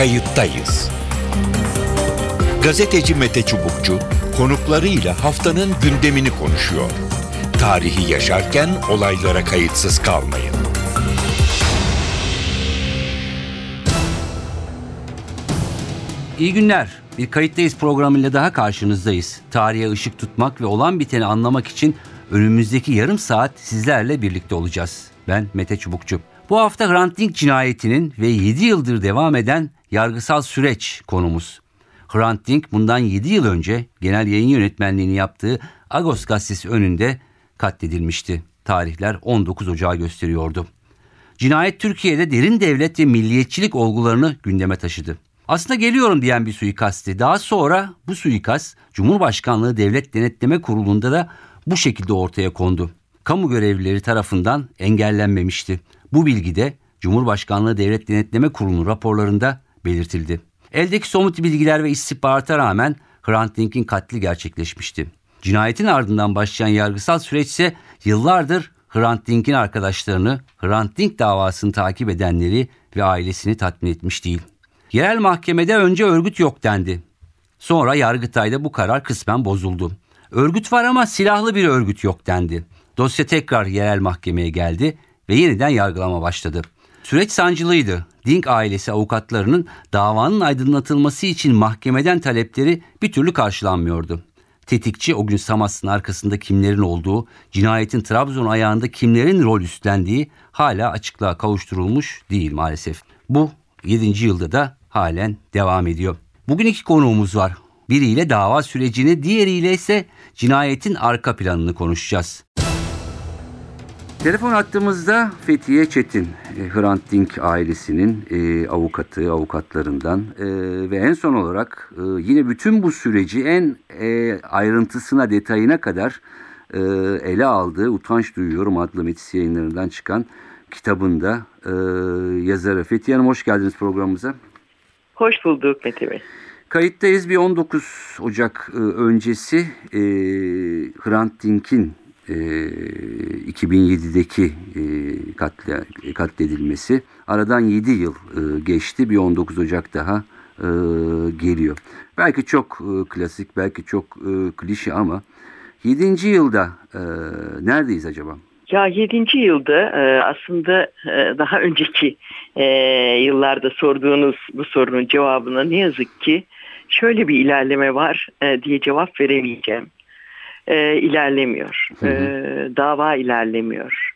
kayıttayız. Gazeteci Mete Çubukçu konuklarıyla haftanın gündemini konuşuyor. Tarihi yaşarken olaylara kayıtsız kalmayın. İyi günler. Bir kayıttayız programıyla daha karşınızdayız. Tarihe ışık tutmak ve olan biteni anlamak için önümüzdeki yarım saat sizlerle birlikte olacağız. Ben Mete Çubukçu. Bu hafta Hrant Dink cinayetinin ve 7 yıldır devam eden yargısal süreç konumuz. Hrant Dink bundan 7 yıl önce genel yayın yönetmenliğini yaptığı Agos gazetesi önünde katledilmişti. Tarihler 19 Ocağı gösteriyordu. Cinayet Türkiye'de derin devlet ve milliyetçilik olgularını gündeme taşıdı. Aslında geliyorum diyen bir suikasti. Daha sonra bu suikast Cumhurbaşkanlığı Devlet Denetleme Kurulu'nda da bu şekilde ortaya kondu. Kamu görevlileri tarafından engellenmemişti. Bu bilgi de Cumhurbaşkanlığı Devlet Denetleme Kurulu'nun raporlarında belirtildi. Eldeki somut bilgiler ve istihbarata rağmen Hrant Dink'in katli gerçekleşmişti. Cinayetin ardından başlayan yargısal süreç ise yıllardır Hrant Dink'in arkadaşlarını, Hrant Dink davasını takip edenleri ve ailesini tatmin etmiş değil. Yerel mahkemede önce örgüt yok dendi. Sonra Yargıtay'da bu karar kısmen bozuldu. Örgüt var ama silahlı bir örgüt yok dendi. Dosya tekrar yerel mahkemeye geldi ve yeniden yargılama başladı. Süreç sancılıydı. Dink ailesi avukatlarının davanın aydınlatılması için mahkemeden talepleri bir türlü karşılanmıyordu. Tetikçi o gün Samas'ın arkasında kimlerin olduğu, cinayetin Trabzon ayağında kimlerin rol üstlendiği hala açıklığa kavuşturulmuş değil maalesef. Bu 7. yılda da halen devam ediyor. Bugün iki konuğumuz var. Biriyle dava sürecini, diğeriyle ise cinayetin arka planını konuşacağız. Telefon attığımızda Fethiye Çetin, e, Hrant Dink ailesinin e, avukatı, avukatlarından e, ve en son olarak yine bütün bu süreci en ayrıntısına, detayına kadar ele aldığı Utanç Duyuyorum adlı Metis yayınlarından çıkan kitabında yazarı. Fethiye Hanım hoş geldiniz programımıza. Hoş bulduk Mete Bey. Kayıttayız bir 19 Ocak öncesi Hrant Dink'in e, 2007'deki e, katle, katledilmesi. Aradan 7 yıl e, geçti bir 19 Ocak daha e, geliyor. Belki çok e, klasik belki çok e, klişe ama 7. yılda e, neredeyiz acaba? Ya 7. yılda e, aslında e, daha önceki e, yıllarda sorduğunuz bu sorunun cevabına ne yazık ki şöyle bir ilerleme var diye cevap veremeyeceğim. İlerlemiyor. Hı hı. Dava ilerlemiyor.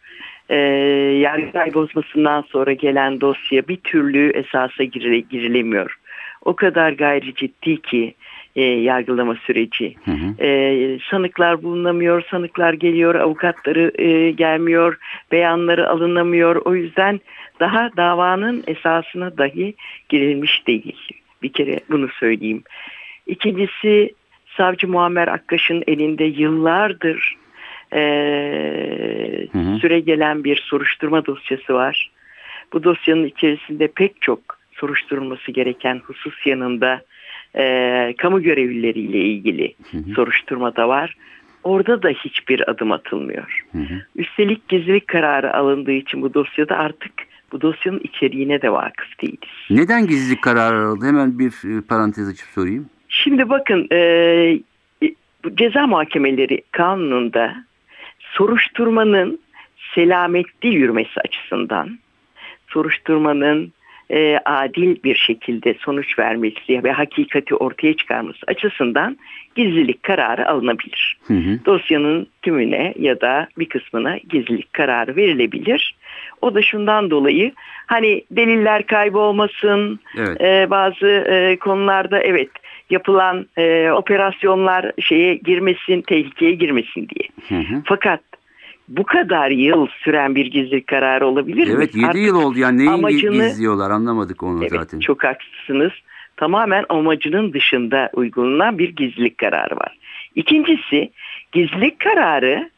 Yargıtay bozmasından sonra gelen dosya bir türlü esasa girilemiyor. O kadar gayri ciddi ki e, yargılama süreci. Hı hı. E, sanıklar bulunamıyor, sanıklar geliyor, avukatları e, gelmiyor, beyanları alınamıyor. O yüzden daha davanın esasına dahi girilmiş değil. Bir kere bunu söyleyeyim. İkincisi savcı Muammer Akkaş'ın elinde yıllardır e, hı hı. süre gelen bir soruşturma dosyası var. Bu dosyanın içerisinde pek çok soruşturulması gereken husus yanında e, kamu görevlileriyle ilgili hı hı. soruşturma da var. Orada da hiçbir adım atılmıyor. Hı hı. Üstelik gizlilik kararı alındığı için bu dosyada artık bu dosyanın içeriğine de vakıf değiliz. Neden gizlilik kararı alındı? Hemen bir e, parantez açıp sorayım. Şimdi bakın e, ceza muhakemeleri kanununda soruşturmanın selametli yürümesi açısından soruşturmanın e, adil bir şekilde sonuç vermesi ve hakikati ortaya çıkarması açısından gizlilik kararı alınabilir. Hı hı. Dosyanın tümüne ya da bir kısmına gizlilik kararı verilebilir. O da şundan dolayı hani deliller kaybolmasın evet. e, bazı e, konularda evet yapılan e, operasyonlar şeye girmesin tehlikeye girmesin diye. Hı hı. Fakat bu kadar yıl süren bir gizlilik kararı olabilir mi? Evet 7 Artık yıl oldu yani neyi amacını, gizliyorlar anlamadık onu evet, zaten. Çok haklısınız. Tamamen amacının dışında uygulanan bir gizlilik kararı var. İkincisi gizlilik kararı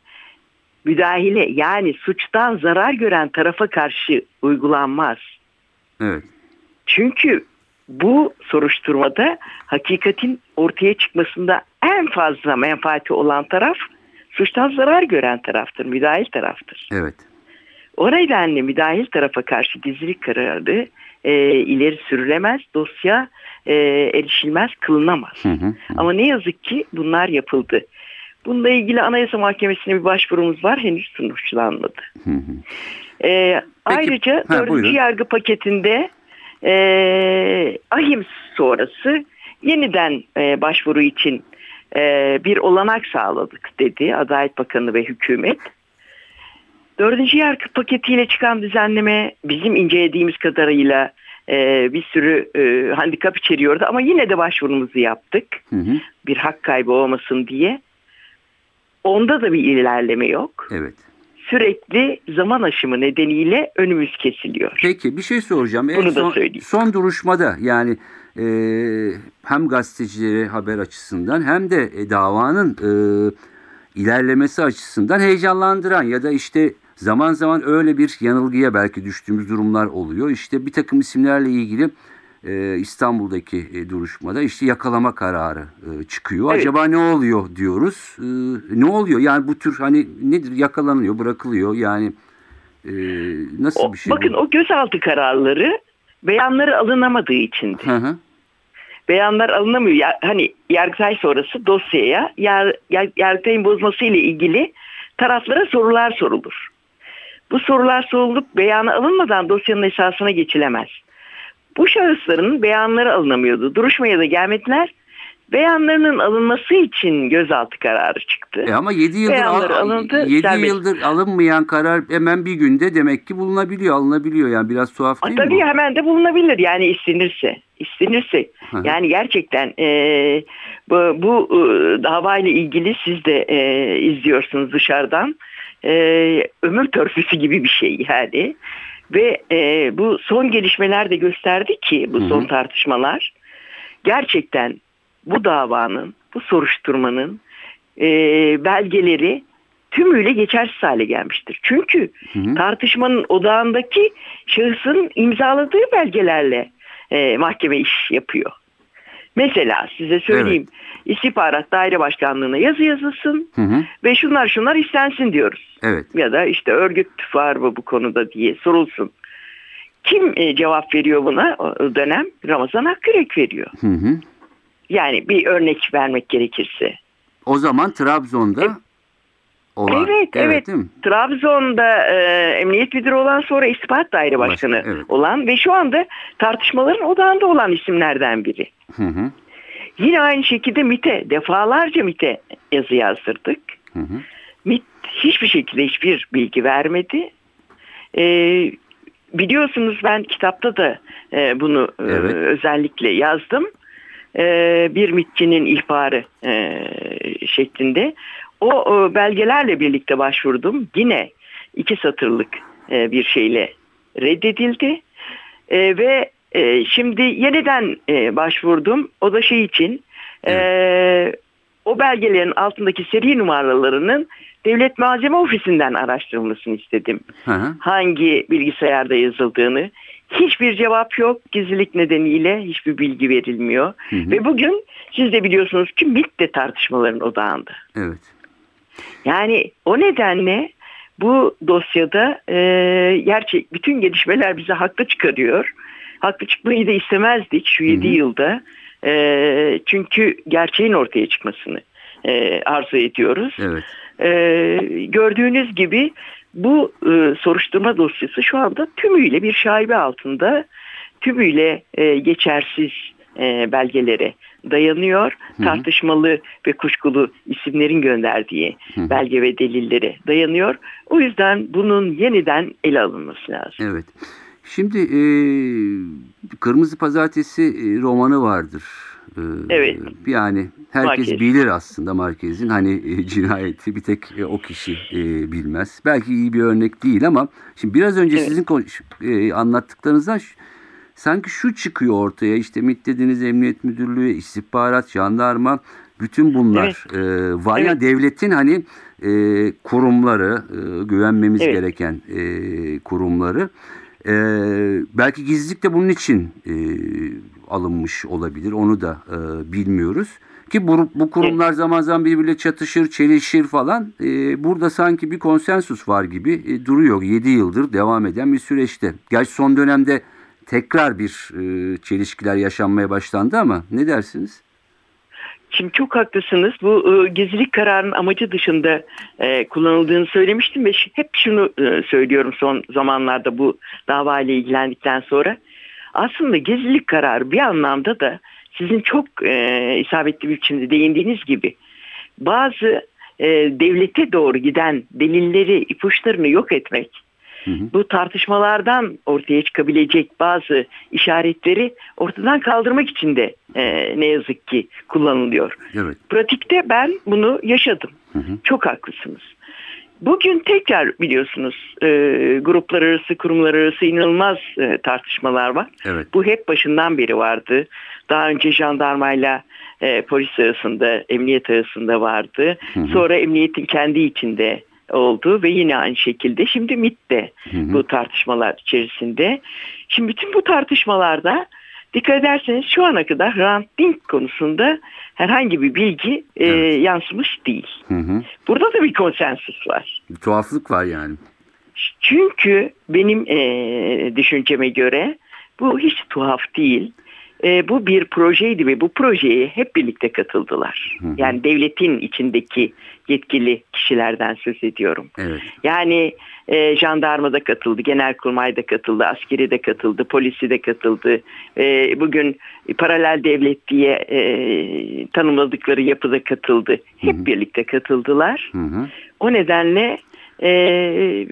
müdahale yani suçtan zarar gören tarafa karşı uygulanmaz. Evet. Çünkü bu soruşturmada hakikatin ortaya çıkmasında en fazla menfaati olan taraf suçtan zarar gören taraftır, müdahil taraftır. Evet. O nedenle müdahil tarafa karşı gizlilik kararı e, ileri sürülemez, dosya e, erişilmez, kılınamaz. Hı hı. Ama ne yazık ki bunlar yapıldı. Bununla ilgili Anayasa Mahkemesi'ne bir başvurumuz var. Henüz sonuçlanmadı. Hı hı. Ee, Peki, ayrıca ha, dördüncü buyurun. yargı paketinde e, ahim sonrası yeniden e, başvuru için e, bir olanak sağladık dedi Adalet Bakanı ve hükümet. Dördüncü yargı paketiyle çıkan düzenleme bizim incelediğimiz kadarıyla e, bir sürü e, handikap içeriyordu ama yine de başvurumuzu yaptık Hı hı. bir hak kaybı olmasın diye. Onda da bir ilerleme yok. Evet. Sürekli zaman aşımı nedeniyle önümüz kesiliyor. Peki bir şey soracağım. En Bunu da son, söyleyeyim. son duruşmada yani e, hem gazetecilere haber açısından hem de e, davanın e, ilerlemesi açısından heyecanlandıran ya da işte zaman zaman öyle bir yanılgıya belki düştüğümüz durumlar oluyor. İşte bir takım isimlerle ilgili e, İstanbul'daki e, duruşmada işte yakalama kararı e, çıkıyor. Evet. Acaba ne oluyor diyoruz. E, ne oluyor? Yani bu tür hani nedir yakalanıyor, bırakılıyor yani e, nasıl O, bir şey bakın bu? o gözaltı kararları beyanları alınamadığı içindi. Hı hı. Beyanlar alınamıyor. Ya, hani Yargıtay sonrası dosyaya yar, yar, Yargıtay'ın bozması ile ilgili taraflara sorular sorulur. Bu sorular sorulup beyanı alınmadan dosyanın esasına geçilemez. Bu şahısların beyanları alınamıyordu. Duruşmaya da gelmediler. Beyanlarının alınması için gözaltı kararı çıktı. E ama 7 yıldır Beyanları alındı, 7 serbest. yıldır alınmayan karar hemen bir günde demek ki bulunabiliyor, alınabiliyor. Yani biraz tuhaf değil mi? Tabii bu? hemen de bulunabilir yani istenirse. İstenirse. Hı hı. Yani gerçekten e, bu, bu e, davayla ilgili siz de e, izliyorsunuz dışarıdan. E, ömür törpüsü gibi bir şey yani. Ve e, bu son gelişmeler de gösterdi ki bu son tartışmalar gerçekten bu davanın, bu soruşturmanın e, belgeleri tümüyle geçersiz hale gelmiştir. Çünkü Hı hı. tartışmanın odağındaki şahısın imzaladığı belgelerle e, mahkeme iş yapıyor. Mesela size söyleyeyim. İstihbarat Daire Başkanlığı'na yazı yazılsın Hı hı. ve şunlar şunlar istensin diyoruz. Evet. Ya da işte örgüt var mı bu konuda diye sorulsun. Kim e, cevap veriyor buna o dönem? Ramazan Akkürek veriyor. Hı hı. Yani bir örnek vermek gerekirse. O zaman Trabzon'da olan. Evet, evet. mi? Trabzon'da e, emniyet müdürü olan sonra istihbarat daire başkanı Başkan, evet. olan ve şu anda tartışmaların odağında olan isimlerden biri. Hı hı. Yine aynı şekilde MIT'e defalarca MIT'e yazı yazdırdık. Hı hı. MIT hiçbir şekilde hiçbir bilgi vermedi. E, biliyorsunuz ben kitapta da e, bunu e, Evet. özellikle yazdım. E, bir MIT'çinin ihbarı e, şeklinde. O e, belgelerle birlikte başvurdum. Yine iki satırlık e, bir şeyle reddedildi. E, ve e, şimdi yeniden e, başvurdum. O da şey için e, o belgelerin altındaki seri numaralarının Devlet Malzeme Ofisi'nden araştırılmasını istedim. Hı hı. Hangi bilgisayarda yazıldığını. Hiçbir cevap yok. Gizlilik nedeniyle hiçbir bilgi verilmiyor. Hı hı. Ve bugün siz de biliyorsunuz ki MIT de tartışmaların odağında. Evet. Yani o nedenle bu dosyada e, gerçek bütün gelişmeler bize haklı çıkarıyor. Haklı çıkmayı da istemezdik şu 7 Hı hı. yılda. E, çünkü gerçeğin ortaya çıkmasını e, arzu ediyoruz. Evet. E, gördüğünüz gibi bu e, soruşturma dosyası şu anda tümüyle bir şaibe altında, tümüyle e, geçersiz e, belgelere dayanıyor. Hı hı. Tartışmalı ve kuşkulu isimlerin gönderdiği Hı hı. belge ve delillere dayanıyor. O yüzden bunun yeniden ele alınması lazım. Evet. Şimdi e, Kırmızı Pazartesi e, romanı vardır. E, Evet. Yani herkes Marquez. bilir aslında Marquez'in hani e, cinayeti bir tek e, o kişi e, bilmez. Belki iyi bir örnek değil ama şimdi biraz önce Evet. sizin konuş- e, anlattıklarınızdan sanki şu çıkıyor ortaya işte MİT dediğiniz Emniyet Müdürlüğü, istihbarat, jandarma bütün bunlar e, var. Evet. Devletin hani e, kurumları, e, güvenmemiz Evet. gereken e, kurumları. E, belki gizlilik de bunun için e, alınmış olabilir. Onu da e, bilmiyoruz. Ki bu, bu kurumlar zaman zaman birbiriyle çatışır, çelişir falan. E, burada sanki bir konsensus var gibi e, duruyor. 7 yıldır devam eden bir süreçte. Gerçi son dönemde tekrar bir e, çelişkiler yaşanmaya başlandı ama ne dersiniz? Şimdi çok haklısınız. Bu e, gezilik kararının amacı dışında e, kullanıldığını söylemiştim ve hep şunu e, söylüyorum son zamanlarda bu davayla ilgilendikten sonra. Aslında gezilik kararı bir anlamda da sizin çok e, isabetli bir biçimde değindiğiniz gibi bazı e, devlete doğru giden delilleri, ipuçlarını yok etmek, Hı hı. bu tartışmalardan ortaya çıkabilecek bazı işaretleri ortadan kaldırmak için de e, ne yazık ki kullanılıyor. Evet. Pratikte ben bunu yaşadım. Hı hı. Çok haklısınız. Bugün tekrar biliyorsunuz e, gruplar arası, kurumlar arası inanılmaz e, tartışmalar var. Evet. Bu hep başından beri vardı. Daha önce jandarmayla e, polis arasında, emniyet arasında vardı. Hı hı. Sonra emniyetin kendi içinde oldu ve yine aynı şekilde şimdi Hı hı. bu tartışmalar içerisinde. Şimdi bütün bu tartışmalarda dikkat ederseniz şu ana kadar Hrant Dink konusunda herhangi bir bilgi e, Evet. yansımış değil. Hı hı. Burada da bir konsensus var. Bir tuhaflık var yani. Çünkü benim e, düşünceme göre bu hiç tuhaf değil. E, bu bir projeydi ve bu projeye hep birlikte katıldılar. Hı hı. Yani devletin içindeki yetkili kişilerden söz ediyorum. Evet. Yani e, jandarma da katıldı, genelkurmay da katıldı, askeri de katıldı, polisi de katıldı. E, bugün paralel devlet diye e, tanımladıkları yapıda katıldı. Hep Hı hı. birlikte katıldılar. Hı hı. O nedenle e,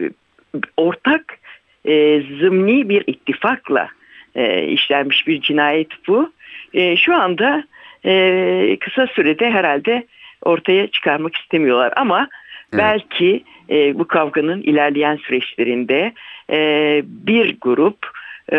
ortak e, zımni bir ittifakla e, işlenmiş bir cinayet bu. E, şu anda e, kısa sürede herhalde ortaya çıkarmak istemiyorlar ama Evet. belki e, bu kavganın ilerleyen süreçlerinde e, bir grup e,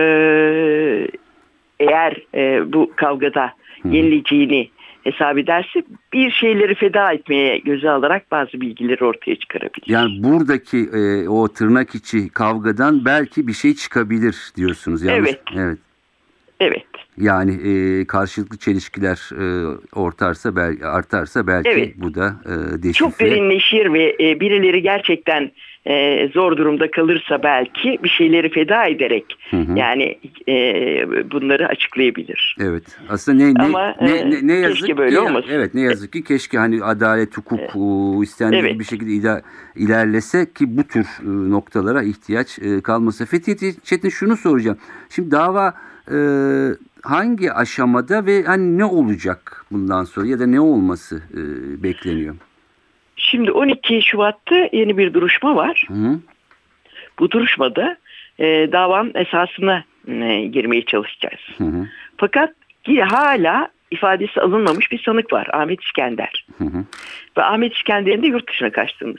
eğer e, bu kavgada yenileceğini hesap ederse bir şeyleri feda etmeye göze alarak bazı bilgileri ortaya çıkarabilir. Yani buradaki e, o tırnak içi kavgadan belki bir şey çıkabilir diyorsunuz. Yanlış. Evet. Evet. Evet. Yani e, karşılıklı çelişkiler e, ortarsa belki artarsa belki Evet. bu da e, deşifre. Çok derinleşir ve e, birileri gerçekten e, zor durumda kalırsa belki bir şeyleri feda ederek Hı hı. yani e, bunları açıklayabilir. Evet. Aslında ne ne Ama, ne, e, ne, ne yazık keşke böyle ki olmasın. evet ne yazık ki keşke hani adalet hukuk e, istendiği Evet. bir şekilde ila- ilerlese ki bu tür e, noktalara ihtiyaç e, kalmasa. Fethi Çetin şunu soracağım. Şimdi dava e, hangi aşamada ve hani ne olacak bundan sonra ya da ne olması e, bekleniyor? Şimdi 12 Şubat'ta yeni bir duruşma var. Hı hı. Bu duruşmada e, davanın esasına e, girmeye çalışacağız. Hı hı. Fakat hala ifadesi alınmamış bir sanık var Ahmet İskender. Hı hı. Ve Ahmet İskender'in de yurt dışına kaçtığını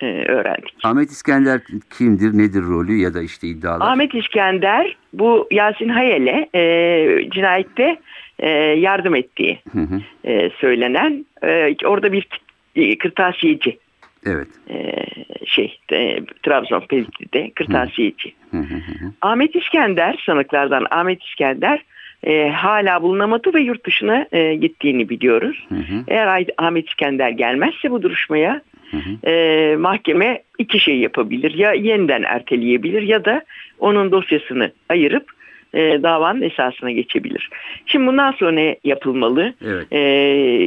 e, öğrendik. Ahmet İskender kimdir, nedir rolü ya da işte iddialar? Ahmet İskender bu Yasin Hayel'e e, cinayette e, yardım ettiği Hı hı. e, söylenen e, orada bir e, kırtasiyeci Evet. e, şey e, Trabzon Pelikli'de kırtasiyeci. Hı hı hı. Ahmet İskender sanıklardan Ahmet İskender e, hala bulunamadı ve yurt dışına e, gittiğini biliyoruz. Hı hı. Eğer Ahmet İskender gelmezse bu duruşmaya Hı hı. e, mahkeme iki şey yapabilir. Ya yeniden erteleyebilir ya da onun dosyasını ayırıp e, davanın esasına geçebilir. Şimdi bundan sonra ne yapılmalı? Evet. E,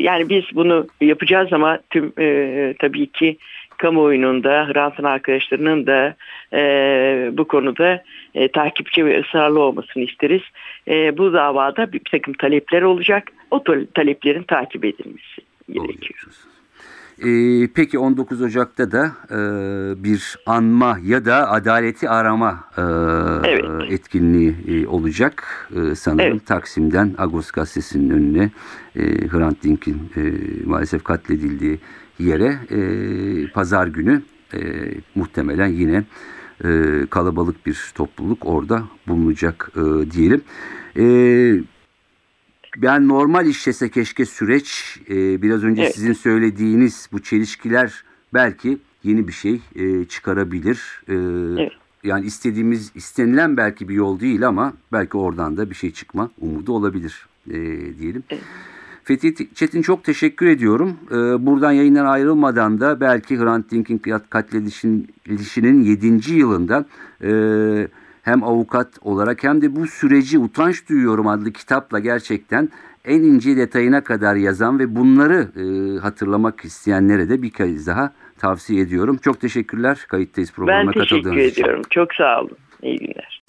yani biz bunu yapacağız ama tüm e, tabii ki kamuoyunun da Hrant'ın arkadaşlarının da e, bu konuda e, takipçi ve ısrarlı olmasını isteriz. E, bu davada bir takım talepler olacak. O ta- taleplerin takip edilmesi gerekiyor. Ee, peki 19 Ocak'ta da e, bir anma ya da adaleti arama e, Evet. etkinliği e, olacak. E, sanırım Evet. Taksim'den Agos Gazetesi'nin önüne e, Hrant Dink'in e, maalesef katledildiği yere e, pazar günü e, muhtemelen yine e, kalabalık bir topluluk orada bulunacak e, diyelim. E, ben normal işlese keşke süreç e, biraz önce Evet. sizin söylediğiniz bu çelişkiler belki yeni bir şey e, çıkarabilir. E, Evet. Yani istediğimiz istenilen belki bir yol değil ama belki oradan da bir şey çıkma umudu olabilir e, diyelim. Evet. Fethi Çetin çok teşekkür ediyorum. E, buradan yayından ayrılmadan da belki Hrant Dink'in katledilişinin 7. yılında e, hem avukat olarak hem de bu süreci Utanç Duyuyorum adlı kitapla gerçekten en ince detayına kadar yazan ve bunları e, hatırlamak isteyenlere de bir kez daha tavsiye ediyorum. Çok teşekkürler kayıttayız Ben programına teşekkür katıldığınız için. ediyorum. Çok sağ olun. İyi günler.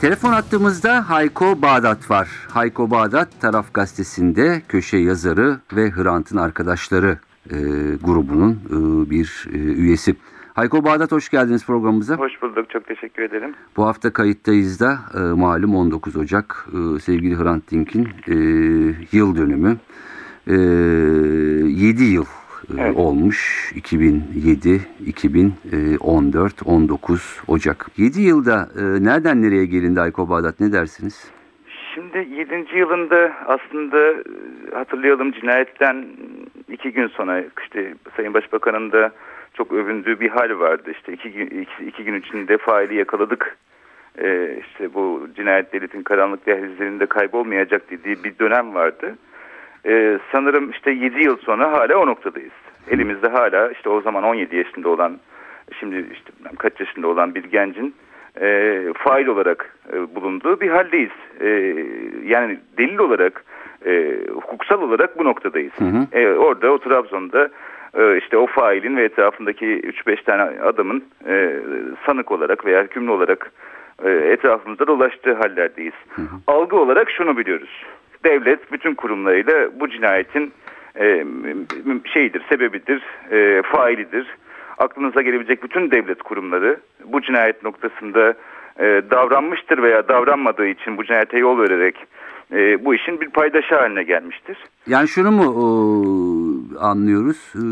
Telefon attığımızda Hayko Bağdat var. Hayko Bağdat Taraf Gazetesi'nde köşe yazarı ve Hrant'ın arkadaşları e, grubunun e, bir e, üyesi. Hayko Bağdat hoş geldiniz programımıza. Hoş bulduk. Çok teşekkür ederim. Bu hafta kayıttayız da e, malum 19 Ocak e, sevgili Hrant Dink'in e, yıl dönümü. E, 7 yıl e, Evet. olmuş 2007, 2014, 19 Ocak. 7 yılda e, nereden nereye gelindi Hayko Bağdat ne dersiniz? Şimdi 7. yılında aslında e, hatırlayalım cinayetten iki gün sonra işte Sayın Başbakan'ın da çok övündüğü bir hal vardı. İşte iki gün, iki, iki gün içinde faili yakaladık. Ee, işte bu cinayet devletin karanlık dehlizlerinde kaybolmayacak dediği bir dönem vardı. Ee, sanırım işte 7 yıl sonra hala o noktadayız. Elimizde hala işte o zaman 17 yaşında olan şimdi işte kaç yaşında olan bir gencin e, fail olarak e, bulunduğu bir haldeyiz. E, yani delil olarak e, hukuksal olarak bu noktadayız. Hı hı. E, orada o Trabzon'da işte o failin ve etrafındaki 3-5 tane adamın e, sanık olarak veya hükümlü olarak e, etrafımızda dolaştığı hallerdeyiz. Algı olarak şunu biliyoruz. Devlet bütün kurumlarıyla bu cinayetin e, şeyidir, sebebidir, failidir. Aklınıza gelebilecek bütün devlet kurumları bu cinayet noktasında davranmıştır veya davranmadığı için bu cinayete yol vererek bu işin bir paydaşı haline gelmiştir. Yani şunu mu anlıyoruz? E,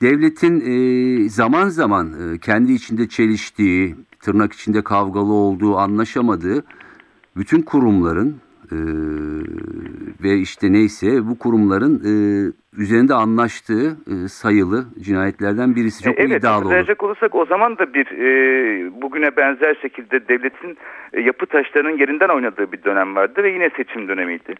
devletin e, zaman zaman e, kendi içinde çeliştiği, tırnak içinde kavgalı olduğu, anlaşamadığı bütün kurumların e, ve işte neyse bu kurumların e, üzerinde anlaştığı e, sayılı cinayetlerden birisi. Çok evet, iddialı olur. hatırlayacak olursak o zaman da bir e, bugüne benzer şekilde devletin e, yapı taşlarının yerinden oynadığı bir dönem vardı ve yine seçim dönemiydi.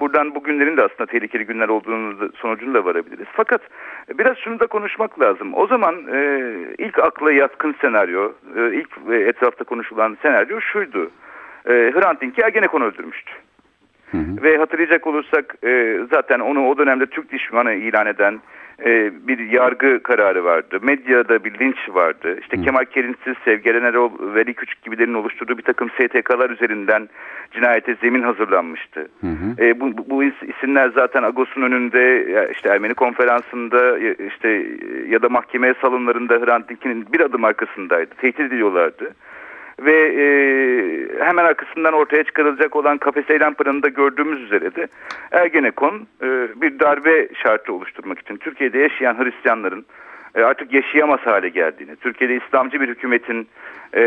Buradan bugünlerin de aslında tehlikeli günler olduğunu da, sonucuna da varabiliriz. Fakat e, biraz şunu da konuşmak lazım. O zaman e, ilk akla yatkın senaryo, e, ilk e, etrafta konuşulan senaryo şuydu. E, Hrant Dink'i Ergenekon öldürmüştü. Hı hı. Ve hatırlayacak olursak e, zaten onu o dönemde Türk düşmanı ilan eden e, bir yargı kararı vardı. Medyada bir linç vardı. İşte Kemal Kerinsiz, Sevgelen Erol, Veli Küçük gibilerin oluşturduğu bir takım STK'lar üzerinden cinayete zemin hazırlanmıştı. Hı hı. E, bu, bu- bu is- isimler zaten Agos'un önünde işte Ermeni konferansında işte ya da mahkeme salonlarında Hrant Dink'in bir adım arkasındaydı. Tehdit ediyorlardı. Ve e, hemen arkasından ortaya çıkarılacak olan kafes eylem planında gördüğümüz üzere de Ergenekon e, bir darbe şartı oluşturmak için Türkiye'de yaşayan Hristiyanların e, artık yaşayamaz hale geldiğini, Türkiye'de İslamcı bir hükümetin e,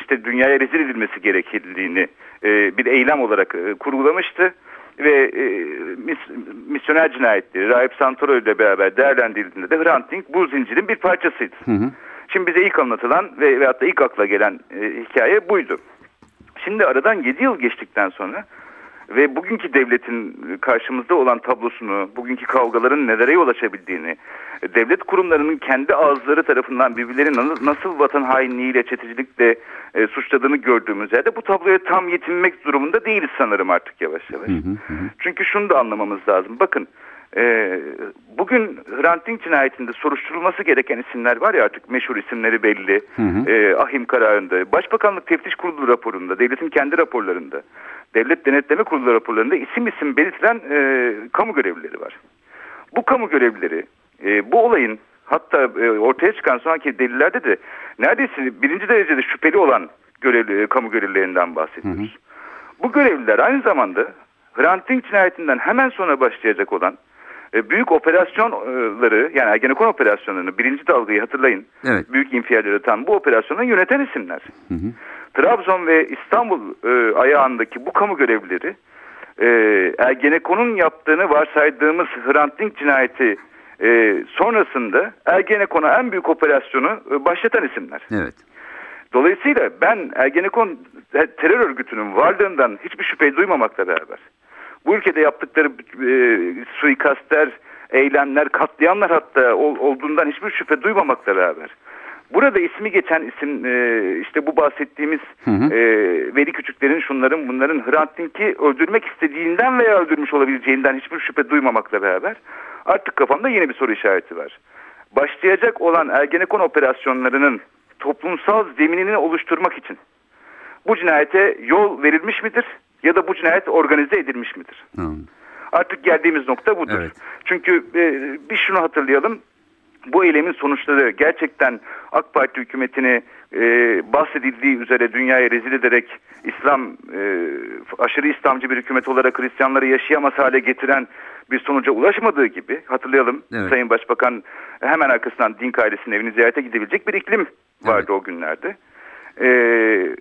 işte dünyaya rezil edilmesi gerektiğini e, bir eylem olarak e, kurgulamıştı ve e, mis- misyoner cinayetleri Rahip Santoro ile beraber değerlendirildiğinde de Hrant Dink bu zincirin bir parçasıydı. Hı hı. Şimdi bize ilk anlatılan ve veyahut da ilk akla gelen e, hikaye buydu. Şimdi aradan 7 yıl geçtikten sonra ve bugünkü devletin karşımızda olan tablosunu, bugünkü kavgaların nelere yol açabildiğini, e, devlet kurumlarının kendi ağızları tarafından birbirlerini na- nasıl vatan hainliğiyle, çetecilikle e, suçladığını gördüğümüz yerde bu tabloya tam yetinmek durumunda değiliz sanırım artık yavaş yavaş. Hı hı hı. Çünkü şunu da anlamamız lazım. Bakın e, bugün Hrant Dink cinayetinde soruşturulması gereken isimler var ya artık meşhur isimleri belli. Hı hı. E, ahim kararında, Başbakanlık Teftiş Kurulu raporunda, devletin kendi raporlarında, Devlet Denetleme Kurulu raporlarında isim isim belirtilen e, kamu görevlileri var. Bu kamu görevlileri e, bu olayın hatta e, ortaya çıkan sonraki delillerde de neredeyse birinci derecede şüpheli olan görevli, e, kamu görevlilerinden bahsediyoruz. Bu görevliler aynı zamanda Hrant Dink cinayetinden hemen sonra başlayacak olan büyük operasyonları yani Ergenekon operasyonlarını birinci dalgayı hatırlayın. Evet. Büyük infialleri tam bu operasyonu yöneten isimler. Hı hı. Trabzon ve İstanbul e, ayağındaki bu kamu görevlileri e, Ergenekon'un yaptığını varsaydığımız Hrant Dink cinayeti e, sonrasında Ergenekon'a en büyük operasyonu e, başlatan isimler. Evet. Dolayısıyla ben Ergenekon terör örgütünün varlığından hiçbir şüphe duymamakla beraber bu ülkede yaptıkları e, suikastler, eylemler, katliamlar hatta ol- olduğundan hiçbir şüphe duymamakla beraber Burada ismi geçen isim e, işte bu bahsettiğimiz Hı hı. e, Veli Küçüklerin şunların bunların Hrant Dink'i öldürmek istediğinden veya öldürmüş olabileceğinden hiçbir şüphe duymamakla beraber artık kafamda yeni bir soru işareti var. Başlayacak olan Ergenekon operasyonlarının toplumsal zeminini oluşturmak için bu cinayete yol verilmiş midir ya da bu cinayet organize edilmiş midir? Hı. Artık geldiğimiz nokta budur. Evet. Çünkü e, bir şunu hatırlayalım. Bu eylemin sonuçları gerçekten AK Parti hükümetini e, bahsedildiği üzere dünyaya rezil ederek İslam e, aşırı İslamcı bir hükümet olarak Hristiyanları yaşayamaz hale getiren bir sonuca ulaşmadığı gibi hatırlayalım Evet. Sayın Başbakan hemen arkasından Dink ailesinin evini ziyarete gidebilecek bir iklim vardı o günlerde. E,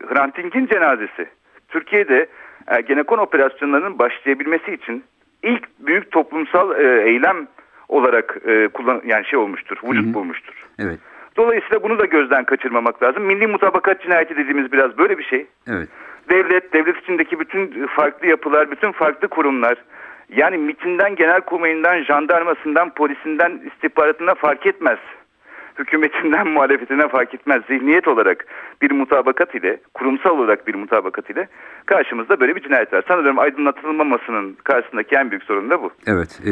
Hrant Dink'in cenazesi Türkiye'de Ergenekon operasyonlarının başlayabilmesi için ilk büyük toplumsal e, eylem olarak e, kullan yani şey olmuştur, vücut Hı hı. bulmuştur. Evet. Dolayısıyla bunu da gözden kaçırmamak lazım. Milli mutabakat cinayeti dediğimiz biraz böyle bir şey. Evet. Devlet, devlet içindeki bütün farklı yapılar, bütün farklı kurumlar yani MİT'inden, genelkurmayından, jandarmasından, polisinden, istihbaratına fark etmez. Hükümetinden, muhalefetine fark etmez. Zihniyet olarak bir mutabakat ile, kurumsal olarak bir mutabakat ile karşımızda böyle bir cinayet var. Sanırım aydınlatılmamasının karşısındaki en büyük sorun da bu. Evet, e,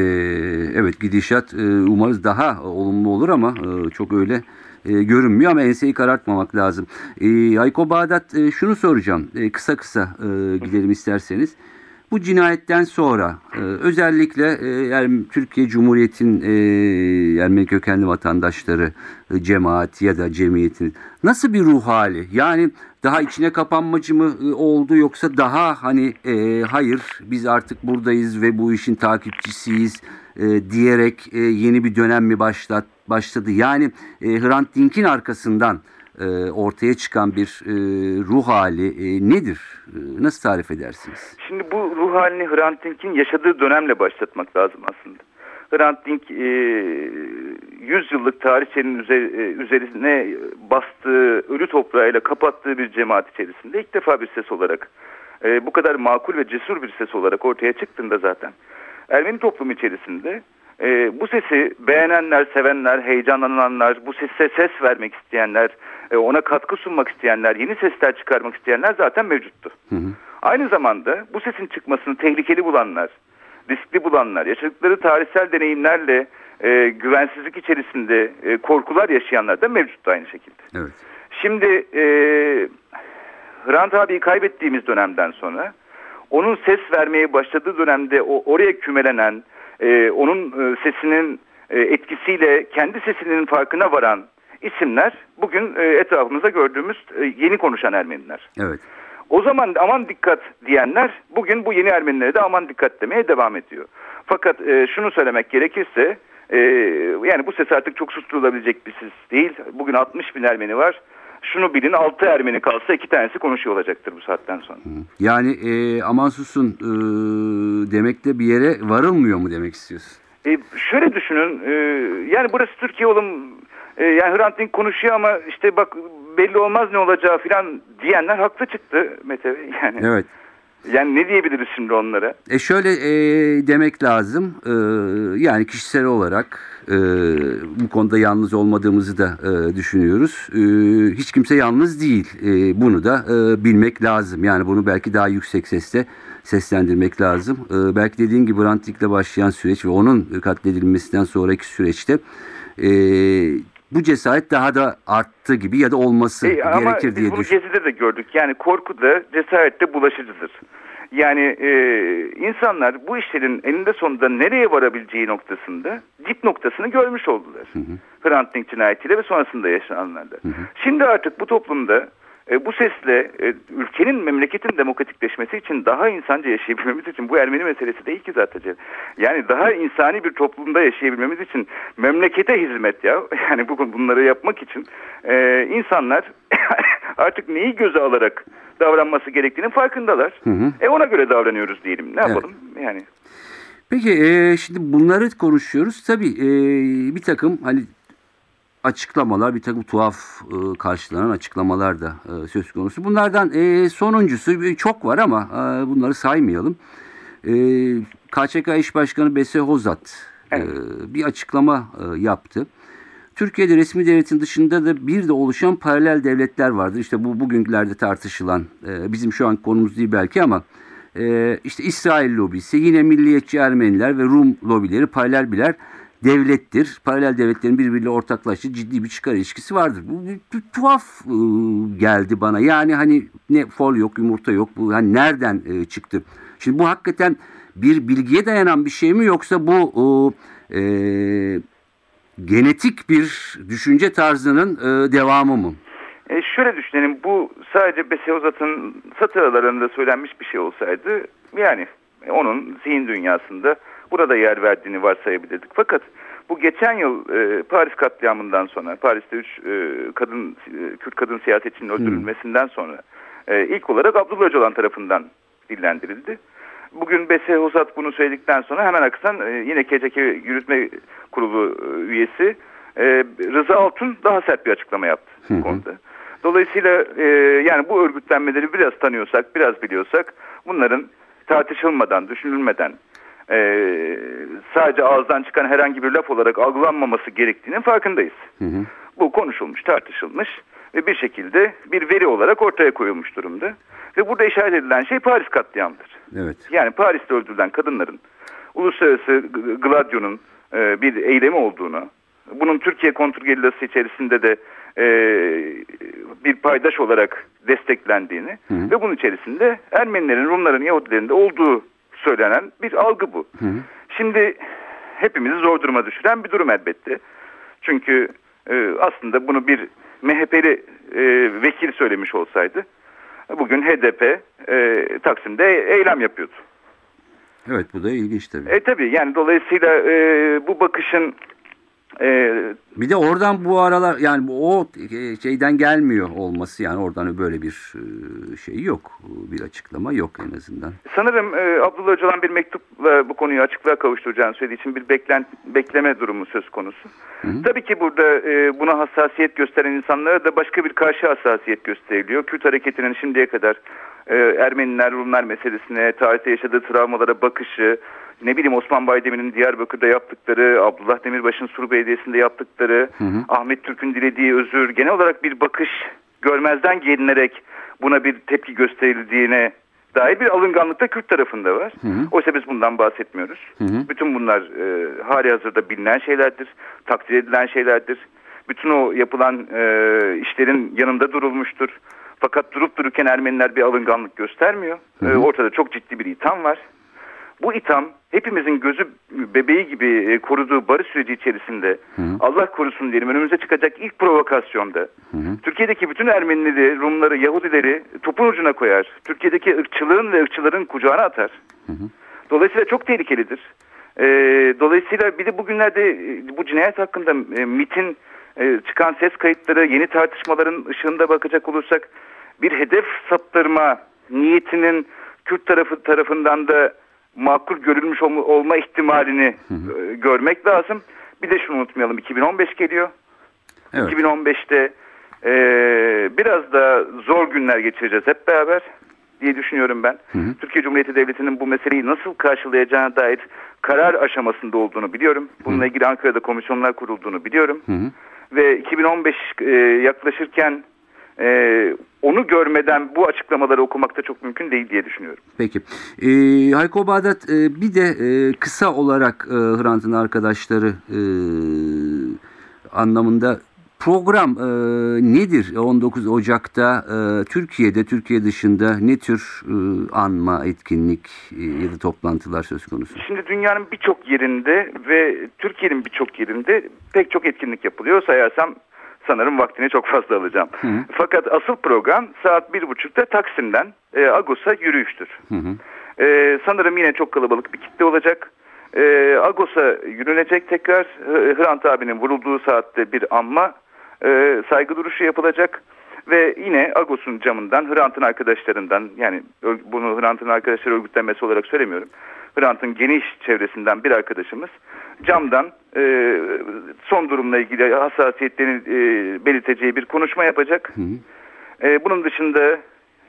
evet gidişat e, umarız daha olumlu olur ama e, çok öyle e, görünmüyor ama enseyi karartmamak lazım. E, Hayko Bağdat e, şunu soracağım e, kısa kısa e, gidelim isterseniz. Bu cinayetten sonra e, özellikle e, yani Türkiye Cumhuriyeti'nin e, Ermeni kökenli vatandaşları, e, cemaat ya da cemiyetin nasıl bir ruh hali? Yani daha içine kapanmacı mı oldu yoksa daha hani e, hayır biz artık buradayız ve bu işin takipçisiyiz e, diyerek e, yeni bir dönem mi başlat başladı? Yani e, Hrant Dink'in arkasından ortaya çıkan bir e, ruh hali e, nedir? E, nasıl tarif edersiniz? Şimdi bu ruh halini Hrant Dink'in yaşadığı dönemle başlatmak lazım aslında. Hrant Dink e, 100 yıllık tarihçenin üzer- e, üzerine bastığı, ölü toprağıyla kapattığı bir cemaat içerisinde ilk defa bir ses olarak, e, bu kadar makul ve cesur bir ses olarak ortaya çıktığında zaten Ermeni toplumu içerisinde e, bu sesi beğenenler, sevenler, heyecanlananlar, bu sese ses vermek isteyenler, e, ona katkı sunmak isteyenler, yeni sesler çıkarmak isteyenler zaten mevcuttu. Hı hı. Aynı zamanda bu sesin çıkmasını tehlikeli bulanlar, riskli bulanlar, yaşadıkları tarihsel deneyimlerle e, güvensizlik içerisinde e, korkular yaşayanlar da mevcuttu aynı şekilde. Evet. Şimdi e, Hrant abiyi kaybettiğimiz dönemden sonra onun ses vermeye başladığı dönemde o oraya kümelenen, e, onun e, sesinin e, etkisiyle kendi sesinin farkına varan isimler bugün e, etrafımızda gördüğümüz e, yeni konuşan Ermeniler. Evet. O zaman aman dikkat diyenler bugün bu yeni Ermenilere de aman dikkat demeye devam ediyor. Fakat e, şunu söylemek gerekirse e, yani bu ses artık çok susturulabilecek bir ses değil. Bugün 60 bin Ermeni var. Şunu bilin 6 Ermeni kalsa iki tanesi konuşuyor olacaktır bu saatten sonra. Yani e, aman susun e, demekle bir yere varılmıyor mu demek istiyorsun? E, şöyle düşünün e, yani burası Türkiye oğlum e, yani Hrant Dink konuşuyor ama işte bak belli olmaz ne olacağı filan diyenler haklı çıktı Mete. Yani, Evet. yani ne diyebiliriz şimdi onlara? E şöyle e, demek lazım. E, yani kişisel olarak e, bu konuda yalnız olmadığımızı da e, düşünüyoruz. E, hiç kimse yalnız değil. E, bunu da e, bilmek lazım. Yani bunu belki daha yüksek sesle seslendirmek lazım. E, belki dediğin gibi Hrant Dink'le başlayan süreç ve onun katledilmesinden sonraki süreçte e, bu cesaret daha da arttı gibi ya da olması E, ama gerekir diye bunu düşünüyorum. Gezi'de de gördük. Yani korku da cesaret de bulaşıcıdır. Yani e, insanlar bu işlerin eninde sonunda nereye varabileceği noktasında dip noktasını görmüş oldular. Hrant Dink cinayetiyle ve sonrasında yaşananlarda. Şimdi artık bu toplumda e, bu sesle e, ülkenin, memleketin demokratikleşmesi için daha insanca yaşayabilmemiz için bu Ermeni meselesi değil ki zaten. Yani daha insani bir toplumda yaşayabilmemiz için memlekete hizmet ya. Yani bugün bunları yapmak için e, insanlar artık neyi göze alarak davranması gerektiğinin farkındalar. hı. E ona göre davranıyoruz diyelim. Ne Evet. yapalım? Yani Peki e, şimdi bunları konuşuyoruz. Tabii e, bir takım hani açıklamalar, bir takım tuhaf e, karşılanan açıklamalar da e, söz konusu. Bunlardan e, sonuncusu çok var ama e, bunları saymayalım. E, KÇK İş Başkanı Bese Hozat e, bir açıklama e, yaptı. Türkiye'de resmi devletin dışında da bir de oluşan paralel devletler vardır. İşte bu bugünlerde tartışılan, e, bizim şu an konumuz değil belki ama e, işte İsrail lobisi, yine milliyetçi Ermeniler ve Rum lobileri paralel birer devlettir. Paralel devletlerin birbiriyle ortaklaştığı ciddi bir çıkar ilişkisi vardır. Bu tuhaf e, geldi bana. Yani hani ne fol yok, yumurta yok. Bu hani nereden e, çıktı? Şimdi bu hakikaten bir bilgiye dayanan bir şey mi yoksa bu o, e, genetik bir düşünce tarzının e, devamı mı? E şöyle düşünelim bu sadece Beseyozat'ın satır aralarında söylenmiş bir şey olsaydı yani onun zihin dünyasında burada yer verdiğini varsayabilirdik. Fakat bu geçen yıl e, Paris katliamından sonra Paris'te 3 e, kadın e, Kürt kadın siyasetçinin öldürülmesinden sonra e, ilk olarak Abdullah Öcalan tarafından dillendirildi. Bugün Bese Hosat bunu söyledikten sonra hemen aksan e, yine KCK Yürütme Kurulu e, üyesi e, Rıza Altun daha sert bir açıklama yaptı bu konuda. Dolayısıyla e, yani bu örgütlenmeleri biraz tanıyorsak, biraz biliyorsak bunların tartışılmadan, düşünülmeden e, sadece ağızdan çıkan herhangi bir laf olarak algılanmaması gerektiğinin farkındayız. Bu konuşulmuş, tartışılmış ve bir şekilde bir veri olarak ortaya koyulmuş durumda. Ve burada işaret edilen şey Paris katliamıdır. Evet. Yani Paris'te öldürülen kadınların uluslararası Gladio'nun e, bir eylemi olduğunu, bunun Türkiye kontrgerillası içerisinde de e, bir paydaş olarak desteklendiğini ve bunun içerisinde Ermenilerin, Rumların, Yahudilerin de olduğu söylenen bir algı bu. Şimdi hepimizi zor duruma düşüren bir durum elbette. Çünkü e, aslında bunu bir MHP'li e, vekil söylemiş olsaydı bugün HDP e, Taksim'de eylem yapıyordu. Evet bu da ilginç tabii. E tabii yani dolayısıyla e, bu bakışın e, Bir de oradan bu aralar yani o e, şeyden gelmiyor olması yani oradan böyle bir e, şey yok. Bir açıklama yok en azından. sanırım e, Abdullah Öcalan bir mektupla bu konuyu açıklığa kavuşturacağını söylediği için bir beklen, bekleme durumu söz konusu. Tabii ki burada e, buna hassasiyet gösteren insanlara da başka bir karşı hassasiyet gösteriliyor. Kürt hareketinin şimdiye kadar e, Ermeniler, Rumlar meselesine, tarihte yaşadığı travmalara bakışı, ne bileyim Osman Baydemir'in Diyarbakır'da yaptıkları, Abdullah Demirbaş'ın Sur Belediyesi'nde yaptıkları, Ahmet Türk'ün dilediği özür, genel olarak bir bakış görmezden gelinerek buna bir tepki gösterildiğine dair bir alınganlık da Kürt tarafında var. Oysa biz bundan bahsetmiyoruz. Bütün bunlar e, hali hazırda bilinen şeylerdir, takdir edilen şeylerdir. Bütün o yapılan e, işlerin yanında durulmuştur. Fakat durup dururken Ermeniler bir alınganlık göstermiyor. E, ortada çok ciddi bir itham var. Bu itham hepimizin gözü bebeği gibi e, koruduğu barış süreci içerisinde Allah korusun diyelim önümüze çıkacak ilk provokasyonda Türkiye'deki bütün Ermenileri, Rumları, Yahudileri topun ucuna koyar. Türkiye'deki ırkçılığın ve ırkçıların kucağına atar. Dolayısıyla çok tehlikelidir. E, dolayısıyla bir de bugünlerde e, bu cinayet hakkında e, MIT'in e, çıkan ses kayıtları, yeni tartışmaların ışığında bakacak olursak bir hedef saptırma niyetinin Kürt tarafı tarafından da makul görülmüş olma, ihtimalini e, görmek lazım. Bir de şunu unutmayalım 2015 geliyor. Evet. 2015'te e, biraz da zor günler geçireceğiz hep beraber diye düşünüyorum ben. Türkiye Cumhuriyeti Devleti'nin bu meseleyi nasıl karşılayacağına dair karar aşamasında olduğunu biliyorum. Bununla ilgili Ankara'da komisyonlar kurulduğunu biliyorum. Ve 2015 e, yaklaşırken e, onu görmeden bu açıklamaları okumak da çok mümkün değil diye düşünüyorum. Peki. Ee, Hayko Bağdat e, bir de e, kısa olarak e, Hrant'ın arkadaşları e, anlamında program e, nedir? 19 Ocak'ta e, Türkiye'de, Türkiye dışında ne tür e, anma, etkinlik e, ya da toplantılar söz konusu? Şimdi dünyanın birçok yerinde ve Türkiye'nin birçok yerinde pek çok etkinlik yapılıyor. Sayarsam sanırım vaktini çok fazla alacağım. Fakat asıl program saat bir buçukta Taksim'den e, Agos'a yürüyüştür. E, sanırım yine çok kalabalık bir kitle olacak. E, Agos'a yürünecek tekrar. H- Hrant abinin vurulduğu saatte bir anma e, saygı duruşu yapılacak. Ve yine Agos'un camından Hrant'ın arkadaşlarından yani bunu Hrant'ın arkadaşları örgütlenmesi olarak söylemiyorum. Hrant'ın geniş çevresinden bir arkadaşımız camdan e, son durumla ilgili hassasiyetlerini e, belirteceği bir konuşma yapacak. E, bunun dışında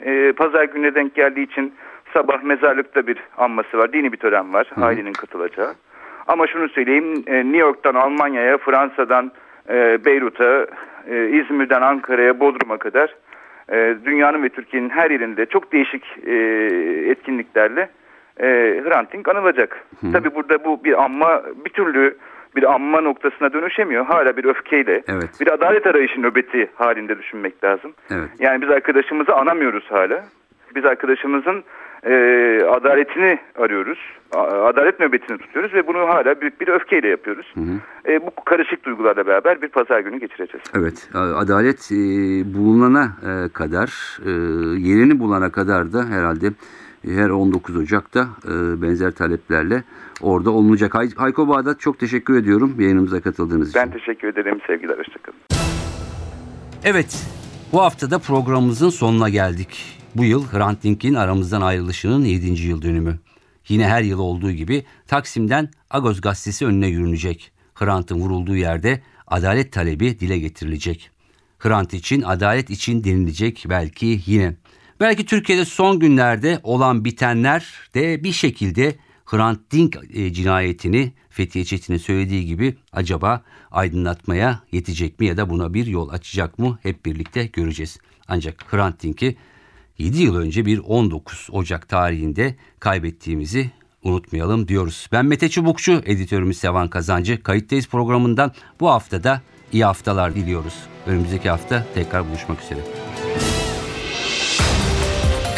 e, pazar gününe denk geldiği için sabah mezarlıkta bir anması var. Dini bir tören var. Ailenin katılacağı. Ama şunu söyleyeyim e, New York'tan Almanya'ya, Fransa'dan e, Beyrut'a, e, İzmir'den Ankara'ya, Bodrum'a kadar e, dünyanın ve Türkiye'nin her yerinde çok değişik e, etkinliklerle e, Hrant Dink anılacak. Tabii burada bu bir anma bir türlü bir anma noktasına dönüşemiyor. Hala bir öfkeyle, Evet. bir adalet arayışı nöbeti halinde düşünmek lazım. Evet. Yani biz arkadaşımızı anamıyoruz hala. Biz arkadaşımızın e, adaletini arıyoruz. Adalet nöbetini tutuyoruz ve bunu hala büyük bir öfkeyle yapıyoruz. E, bu karışık duygularla beraber bir pazar günü geçireceğiz. Evet, adalet e, bulunana e, kadar, e, yerini bulana kadar da herhalde her 19 Ocak'ta e, benzer taleplerle orada olunacak. Hay- Hayko Bağdat çok teşekkür ediyorum yayınımıza katıldığınız için. Ben teşekkür ederim. Sevgiler. Hoşçakalın. Evet, bu haftada programımızın sonuna geldik. Bu yıl Hrant Dink'in aramızdan ayrılışının 7. yıl dönümü. Yine her yıl olduğu gibi Taksim'den Agos gazetesi önüne yürünecek. Hrant'ın vurulduğu yerde adalet talebi dile getirilecek. Hrant için, adalet için denilecek belki yine. Belki Türkiye'de son günlerde olan bitenler de bir şekilde Hrant Dink e, cinayetini Fethiye Çetin'in söylediği gibi acaba aydınlatmaya yetecek mi ya da buna bir yol açacak mı hep birlikte göreceğiz. Ancak Hrant Dink'i 7 yıl önce bir 19 Ocak tarihinde kaybettiğimizi unutmayalım diyoruz. Ben Mete Çubukçu, editörümüz Sevan Kazancı. Kayıttayız programından bu haftada iyi haftalar diliyoruz. Önümüzdeki hafta tekrar buluşmak üzere.